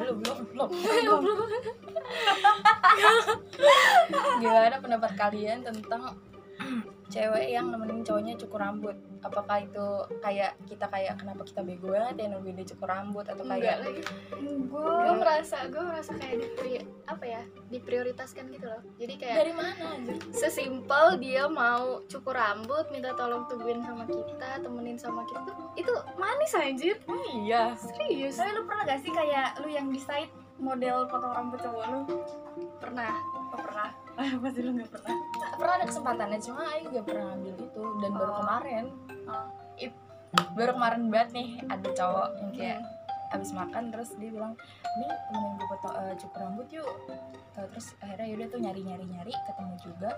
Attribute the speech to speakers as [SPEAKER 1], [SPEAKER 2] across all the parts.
[SPEAKER 1] belum belum belum. Belum. Gimana pendapat kalian tentang cewek yang nemenin cowoknya cukur rambut apakah itu kayak kita kayak kenapa kita bego banget ya nungguin dia cukur rambut atau
[SPEAKER 2] enggak
[SPEAKER 1] kayak
[SPEAKER 2] lagi.
[SPEAKER 3] Gue
[SPEAKER 2] gue merasa gue merasa kayak dipri apa ya diprioritaskan gitu loh. Jadi kayak
[SPEAKER 1] dari mana anjir
[SPEAKER 2] sesimpel dia mau cukur rambut minta tolong tungguin sama kita temenin sama kita tuh itu manis anjir.
[SPEAKER 1] Oh iya.
[SPEAKER 2] Serius.
[SPEAKER 3] Tapi lu pernah gak sih kayak lu yang decide model potong rambut cowok lu?
[SPEAKER 2] Pernah?
[SPEAKER 3] Oh, pernah pasti lu gak pernah
[SPEAKER 1] pernah ada kesempatannya cuma Ayu gak pernah ngambil itu dan baru
[SPEAKER 3] Oh.
[SPEAKER 1] kemarin
[SPEAKER 3] Oh.
[SPEAKER 1] it- baru kemarin banget nih ada cowok yang kayak abis makan terus dia bilang nih temenin gue potong eh, cukur rambut yuk Eh, terus akhirnya yaudah tuh nyari nyari nyari ketemu juga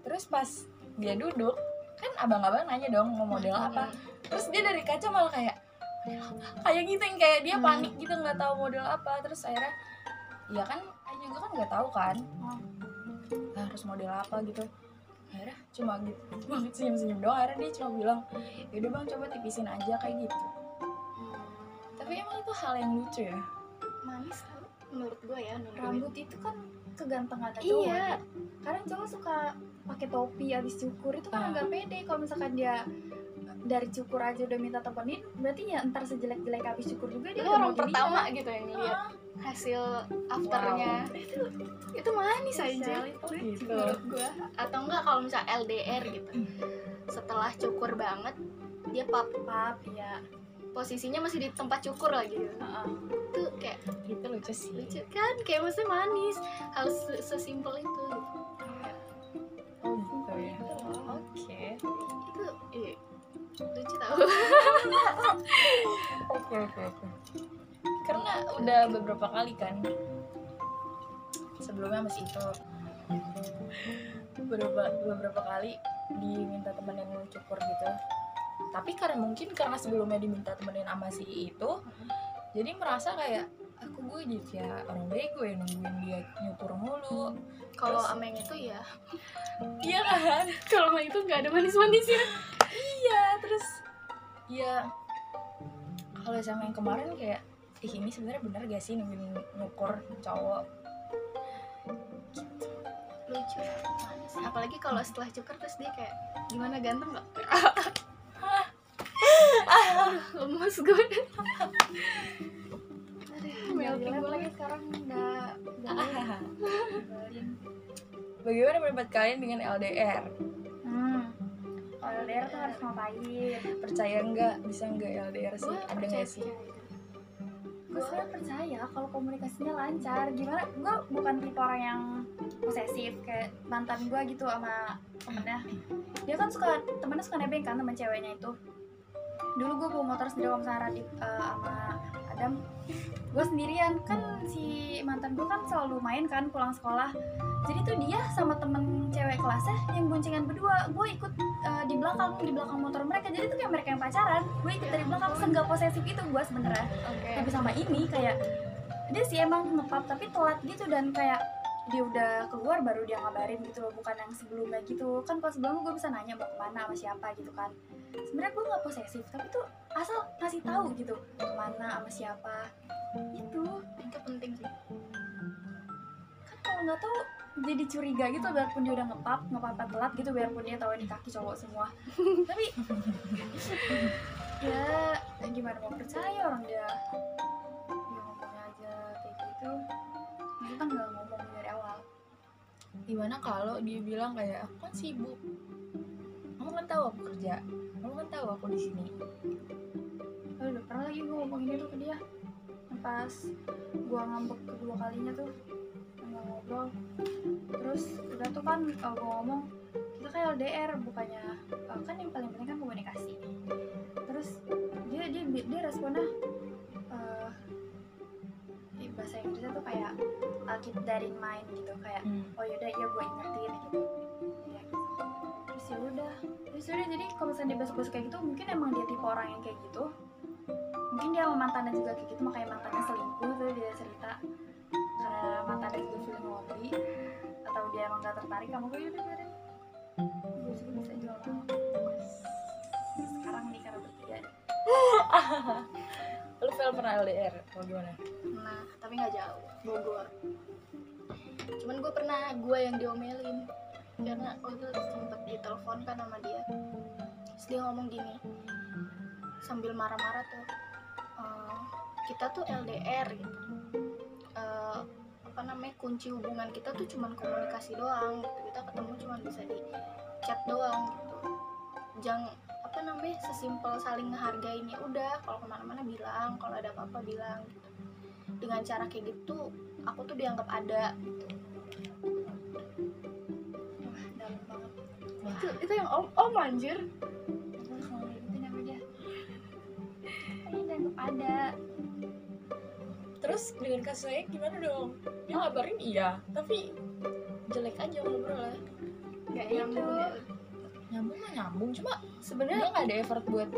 [SPEAKER 1] terus pas dia duduk kan abang-abang nanya dong mau model apa terus dia dari kaca malah kayak kayak gitu yang kayak dia
[SPEAKER 3] Hmm.
[SPEAKER 1] panik gitu nggak tahu model apa terus akhirnya ya kan Ayu juga kan nggak tahu kan
[SPEAKER 3] Hmm.
[SPEAKER 1] "Ah, harus model apa gitu? Akhirnya cuma gitu cuma senyum senyum doang. Akhirnya dia cuma bilang yaudah bang coba tipisin aja kayak gitu. Tapi emang itu hal yang lucu ya.
[SPEAKER 2] Manis tau menurut gue ya
[SPEAKER 3] rambut itu kan kegantengan cowok
[SPEAKER 2] iya.
[SPEAKER 3] kadang cowok suka pakai topi abis cukur itu kan
[SPEAKER 1] Ah.
[SPEAKER 3] nggak pede kalau misalkan dia dari cukur aja udah minta temenin berarti ya entar sejelek jelek abis cukur juga dia
[SPEAKER 2] orang pertama gitu yang lihat
[SPEAKER 3] Ah,
[SPEAKER 2] hasil afternya. Itu itu manis aja.
[SPEAKER 3] Sel itu
[SPEAKER 1] Gitu.
[SPEAKER 2] menurut gue atau enggak kalau misal LDR gitu. Setelah cukur banget dia pap
[SPEAKER 3] pap ya.
[SPEAKER 2] Posisinya masih di tempat cukur lagi. Gitu. itu kayak
[SPEAKER 1] itu lucu sih.
[SPEAKER 2] lucu kan kayak maksudnya manis. Hal se- sesimpel itu.
[SPEAKER 1] Oh oke oke oke karena udah beberapa kali kan. Sebelumnya masih itu. Beberapa beberapa kali diminta temenin cukur gitu. Tapi karena mungkin karena sebelumnya diminta temenin sama si itu jadi merasa kayak aku gue jadi kayak orang bego ya nungguin dia nyukur mulu.
[SPEAKER 2] Kalau ameng itu ya.
[SPEAKER 1] Iya kan?
[SPEAKER 2] Kalau ameng itu nggak ada manis-manisnya.
[SPEAKER 1] Iya terus ya kalau sama yang kemarin kayak ih ini sebenarnya bener gak sih nungguin nyukur cowok?
[SPEAKER 2] Lucu. Manis apalagi kalau setelah cukur terus dia kayak gimana ganteng nggak Aduh, lemas gue. Aduh, melting gue lagi
[SPEAKER 3] sekarang ngebalin.
[SPEAKER 1] bagaimana pendapat kalian dengan LDR
[SPEAKER 3] LDR tuh harus ngapain?
[SPEAKER 1] Percaya nggak? Bisa nggak LDR sih?
[SPEAKER 2] Gue
[SPEAKER 1] ada nggak sih?
[SPEAKER 3] gue sebenarnya percaya kalau komunikasinya lancar. Gimana? Gue bukan tipe orang yang posesif kayak mantan gue gitu sama temennya. Dia kan suka temennya suka nebeng kan temen ceweknya itu. Dulu gue bawa motor sendiri sama Radit eh, sama Adam gue sendirian. Kan si mantan gue kan selalu main kan pulang sekolah. Jadi tuh dia sama temen cewek kelasnya yang boncengan berdua. Gue ikut eh, di belakang di belakang motor mereka. Jadi tuh kayak mereka yang pacaran. Gue ikut dari belakang senggak posesif itu gue sebenernya.
[SPEAKER 2] Oke.
[SPEAKER 3] Tapi sama ini kayak dia sih emang ngepap tapi telat gitu. Dan kayak dia udah keluar baru dia ngabarin gitu loh. Bukan yang sebelumnya gitu. Kan kalau sebelumnya gue bisa nanya mau ke mana sama siapa? gitu kan sebenarnya gue nggak posesif tapi tuh asal ngasih tahu gitu ke mana sama siapa itu
[SPEAKER 2] itu penting sih.
[SPEAKER 3] Kan kalau nggak tahu jadi curiga gitu biarpun dia udah ngepap ngepap telat gitu biarpun dia tahu ini kaki cowok semua. Tapi ya ya gimana mau percaya orang dia? Dia ngomongnya aja kayak gitu. Kita nggak ngomong dari awal.
[SPEAKER 1] Gimana kalau dia bilang kayak aku kan sibuk kan tahu aku kerja. Kamu kan tahu aku di sini.
[SPEAKER 3] Oh, udah pernah lagi gue ngomongin itu ke dia. Pas gua ngambek kedua kalinya tuh nggak ngobrol. Terus udah tuh kan uh, gua ngomong kita kayak LDR bukannya uh, kan yang paling penting kan komunikasi. Terus dia dia dia responnya uh, di bahasa Inggrisnya tuh kayak I'll keep that in mind gitu. Kayak
[SPEAKER 1] Hmm.
[SPEAKER 3] oh yaudah iya gue ingetin gitu. Ya gitu ya udah. Terus ya udah jadi kalau misalnya dia besok-besok kayak gitu mungkin emang dia tipe orang yang kayak gitu. Mungkin dia sama mantannya juga kayak gitu makanya mantannya selingkuh tuh dia cerita karena mantannya juga film ngopi atau dia emang gak tertarik sama gue yaudah biarin. Gue juga bisa jual sekarang nih karena bertiga deh.
[SPEAKER 1] lu Novel pernah LDR atau gimana?
[SPEAKER 2] Nah tapi nggak jauh Bogor. Cuman gue pernah gue yang diomelin karena waktu itu sempet ditelepon kan sama dia. Terus dia ngomong gini sambil marah-marah tuh "Eh, kita tuh LDR gitu. Eh, apa namanya kunci hubungan kita tuh cuman komunikasi doang gitu. kita ketemu cuman bisa di chat doang gitu. Jangan apa namanya sesimpel saling ngehargain ya udah. Kalau ke mana-mana bilang kalau ada apa-apa bilang gitu. Dengan cara kayak gitu aku tuh dianggap ada gitu itu itu yang om om anjir
[SPEAKER 3] dia. Dianggap ada.
[SPEAKER 1] terus dengan kasusnya gimana dong dia ngabarin iya tapi jelek aja ngobrolnya
[SPEAKER 2] nggak
[SPEAKER 3] Itu.
[SPEAKER 2] nyambung ya.
[SPEAKER 1] nyambung mah nyambung cuma
[SPEAKER 2] sebenarnya
[SPEAKER 1] dia nggak ada effort buat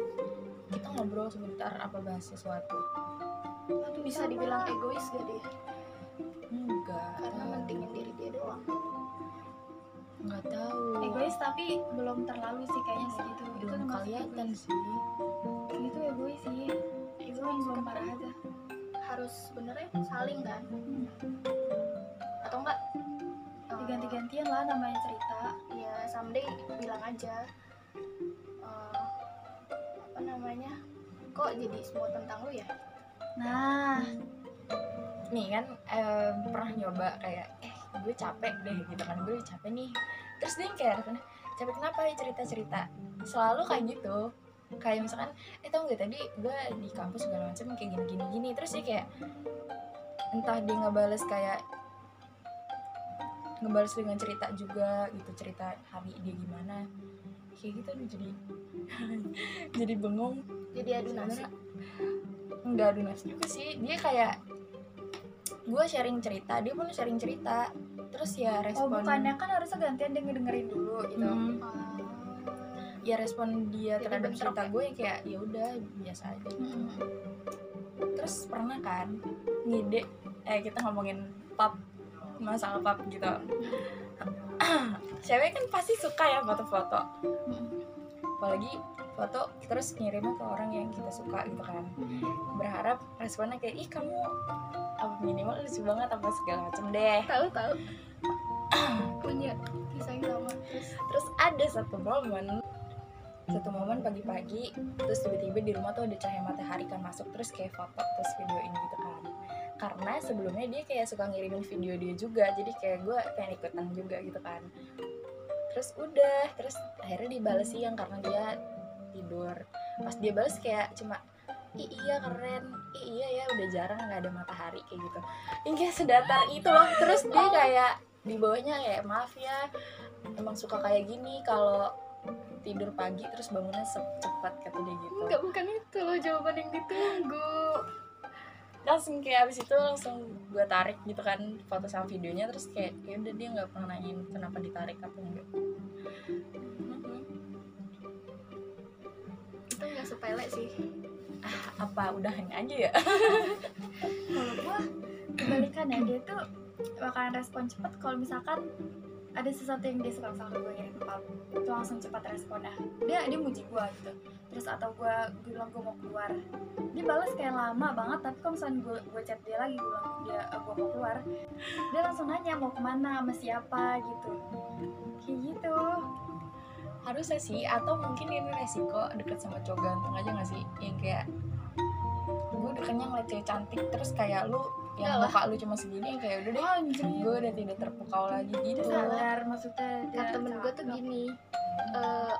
[SPEAKER 1] kita ngobrol sebentar apa bahas sesuatu
[SPEAKER 2] itu bisa dibilang egois gak deh
[SPEAKER 3] tapi belum terlalu sih kayaknya segitu. Itu
[SPEAKER 1] belum
[SPEAKER 3] termasuk
[SPEAKER 1] kelihatan
[SPEAKER 3] egois.
[SPEAKER 1] sih
[SPEAKER 3] Itu egois sih. Itu yang belum parah aja.
[SPEAKER 2] harus sebenarnya saling kan atau enggak eh,
[SPEAKER 3] Diganti-gantian lah namanya cerita.
[SPEAKER 2] ya someday bilang aja eh, apa namanya kok jadi semua tentang lu ya
[SPEAKER 3] Nah,
[SPEAKER 1] nih kan em, pernah nyoba kayak eh gue capek deh gitu kan gue capek nih terus dia yang kayak rasanya capek kenapa ya cerita cerita selalu kayak gitu. Kayak misalkan eh tau gak tadi gue di kampus segala macam kayak gini gini gini terus dia kayak entah dia ngebales kayak ngebales dengan cerita juga gitu cerita hari dia gimana. Kayak gitu aduh jadi jadi bengong.
[SPEAKER 2] Jadi adu nasib
[SPEAKER 1] nggak adu nasib juga sih. Dia kayak gue sharing cerita dia pun sharing cerita terus ya
[SPEAKER 3] oh
[SPEAKER 1] respon
[SPEAKER 3] bukannya kan harusnya gantian dia ngedengerin dulu gitu.
[SPEAKER 1] Hmm,
[SPEAKER 2] Ah,
[SPEAKER 1] ya respon dia
[SPEAKER 2] Jadi
[SPEAKER 1] terhadap cerita
[SPEAKER 2] ya?
[SPEAKER 1] gue kayak ya udah biasa aja gitu.
[SPEAKER 3] Mm-mm.
[SPEAKER 1] terus pernah kan ngide eh kita ngomongin pub masalah pub gitu cewek kan pasti suka ya foto-foto
[SPEAKER 3] Mm-mm.
[SPEAKER 1] apalagi foto terus ngirimnya ke orang yang kita suka gitu kan berharap responnya kayak ih kamu apa minimal lucu banget apa segala macem deh.
[SPEAKER 2] Tahu tahu. Punya kisah yang sama terus.
[SPEAKER 1] Terus ada satu momen satu momen pagi-pagi terus tiba-tiba di rumah tuh ada cahaya matahari kan masuk terus kayak foto terus video ini gitu kan. Karena sebelumnya dia kayak suka ngirimin video dia juga jadi kayak gue pengen ikutan juga gitu kan. Terus udah terus akhirnya dibales siang karena dia tidur. Pas dia balas kayak cuma Ih, iya keren. Ih, iya ya udah jarang nggak ada matahari kayak gitu. Ini kayak sedatar itu loh. Terus dia kayak di bawahnya kayak maaf ya emang suka kayak gini kalau tidur pagi terus bangunnya cepat kata dia gitu.
[SPEAKER 2] Enggak bukan itu loh jawaban yang ditunggu.
[SPEAKER 1] Langsung kayak abis itu langsung gue tarik gitu kan foto sama videonya terus kayak ya udah dia nggak pernah nanyain kenapa ditarik apa enggak.
[SPEAKER 2] Itu nggak sepele sih
[SPEAKER 1] Ah, apa udahan aja ya?
[SPEAKER 3] Kalau gua kebalikan ya dia tuh bakalan respon cepet kalau misalkan ada sesuatu yang dia suka misalkan gue pap itu langsung cepat responnya dia dia muji gua gitu. Terus atau gua gue bilang gue mau keluar. Dia balas kayak lama banget tapi kalau misalnya gue gue chat dia lagi gue bilang dia eh, gua mau keluar. Dia langsung nanya mau ke mana sama siapa gitu. Kayak gitu
[SPEAKER 1] harusnya sih atau mungkin ini resiko deket sama cowok ganteng aja gak sih? Yang kayak gue deketnya ngeliat cewek cantik terus kayak lu yang
[SPEAKER 2] Enggak lah.
[SPEAKER 1] muka lu cuma segini yang kayak udah deh
[SPEAKER 3] anjir
[SPEAKER 1] gue udah tidak terpukau lagi gitu.
[SPEAKER 3] sadar maksudnya
[SPEAKER 2] kata temen gue tuh gini eh,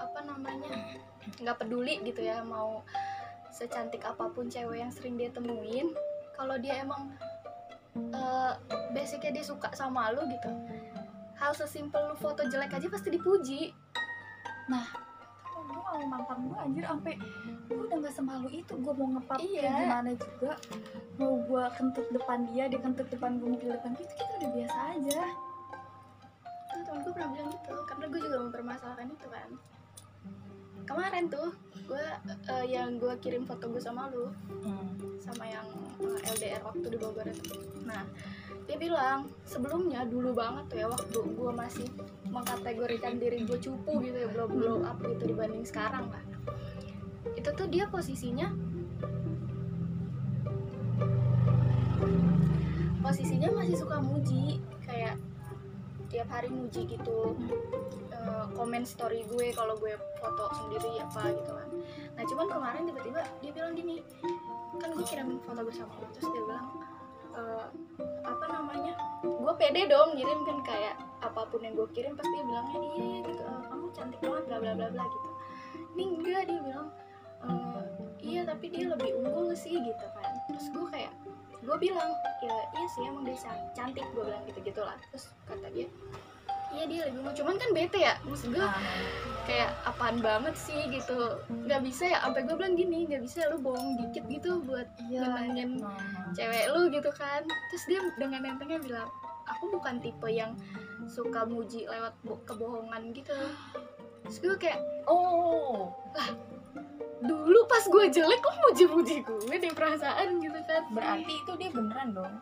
[SPEAKER 2] apa namanya nggak peduli gitu ya mau secantik apa pun cewek yang sering dia temuin. Kalau dia emang eh, basicnya dia suka sama lu gitu hal sesimpel lu foto jelek aja pasti dipuji
[SPEAKER 3] Oh, gue mau mantan gue anjir sampai gue udah gak semalu itu gue mau ngepap
[SPEAKER 2] Iya.
[SPEAKER 3] kayak gimana juga mau gue kentut depan dia dia kentut depan gue mobil depan gitu kita udah biasa aja
[SPEAKER 2] Tuh, temen gue pernah bilang gitu karena gue juga mempermasalahkan itu kan kemarin tuh gue eh, yang gue kirim foto gue sama lu
[SPEAKER 1] Hmm.
[SPEAKER 2] sama yang eh, LDR waktu di Bogor itu. Nah, dia bilang sebelumnya dulu banget tuh ya waktu gue masih mengkategorikan diri gue cupu gitu ya belum blow up gitu dibanding sekarang lah. Itu tuh dia posisinya posisinya masih suka muji kayak tiap hari muji gitu Eh, komen story gue kalau gue foto sendiri apa gitu kan nah cuman kemarin tiba-tiba dia bilang gini kan gue kirim foto gue sama dia terus dia bilang "Eh, apa namanya? Gue pede dong ngirim kan kayak apa pun yang gue kirim pasti dia bilangnya iya iya gitu "Eh, kamu cantik banget bla bla bla bla gitu. Ini enggak dia bilang "Eh, iya tapi dia lebih unggul sih? gitu kan. Terus gue kayak gue bilang ya iya sih emang dia can- cantik gue bilang gitu gitulah terus kata dia iya dia lebih unggul cuman kan bete ya maksud gue
[SPEAKER 1] Ah,
[SPEAKER 2] kayak apaan banget sih gitu. Nggak bisa ya sampai gue bilang gini nggak bisa lu bohong dikit gitu buat
[SPEAKER 3] iya.
[SPEAKER 2] nyenengin
[SPEAKER 1] nah,
[SPEAKER 2] cewek lu gitu kan. Terus dia dengan entengnya bilang aku bukan tipe yang suka muji lewat bo- kebohongan gitu. Terus gue kayak
[SPEAKER 1] oh.
[SPEAKER 2] Dulu pas gue jelek kok muji-muji gue deh perasaan gitu kan.
[SPEAKER 1] Berarti itu dia beneran dong?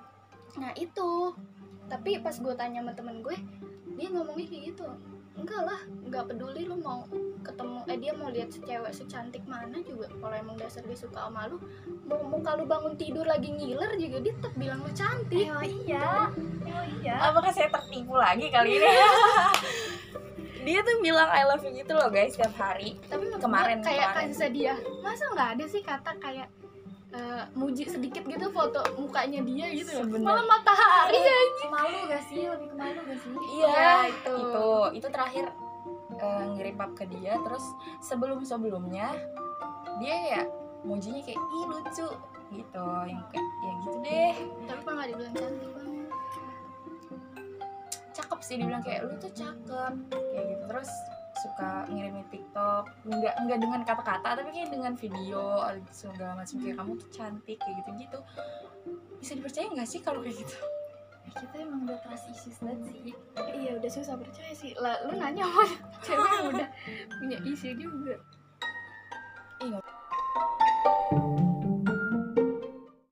[SPEAKER 2] Nah itu. Tapi pas gue tanya sama temen gue dia ngomongnya kayak gitu. Enggak lah nggak peduli lu mau ketemu eh dia mau lihat cewek secantik mana juga. Kalau emang dasar dia suka sama lu mau mau kalau bangun tidur lagi ngiler juga dia tetap bilang lu cantik.
[SPEAKER 3] Oh iya. Oh iya.
[SPEAKER 1] Apakah saya tertipu lagi kali ini. Dia tuh bilang I love you gitu loh guys setiap hari.
[SPEAKER 2] Tapi
[SPEAKER 1] Kemarin,
[SPEAKER 2] kayak
[SPEAKER 1] kemarin.
[SPEAKER 2] kasusnya dia masa nggak ada sih kata kayak eh, muji sedikit gitu foto mukanya dia gitu.
[SPEAKER 1] Sebenernya.
[SPEAKER 2] malah matahari. Ya
[SPEAKER 3] malu gak sih? Lebih ke malu gak sih?
[SPEAKER 1] Iya
[SPEAKER 2] Ya, itu.
[SPEAKER 1] itu. Itu terakhir eh, ngirim pap ke dia. Terus sebelum sebelumnya dia ya mujinya kayak ih lucu gitu. Yang kayak ya gitu deh.
[SPEAKER 2] Tapi malah dibilang cantik? Banget
[SPEAKER 1] cakep sih dibilang kayak lu tuh cakep kayak gitu. Terus suka ngirimin TikTok. Nggak nggak dengan kata-kata tapi kayak dengan video segala macam. Kayak kamu tuh cantik kayak gitu gitu. Bisa dipercaya nggak sih kalau kayak gitu?
[SPEAKER 3] Ya, kita emang udah trust issues banget sih.
[SPEAKER 2] Iya udah susah percaya sih. Lah lu nanya sama cewek udah punya isi juga.
[SPEAKER 1] Nggak-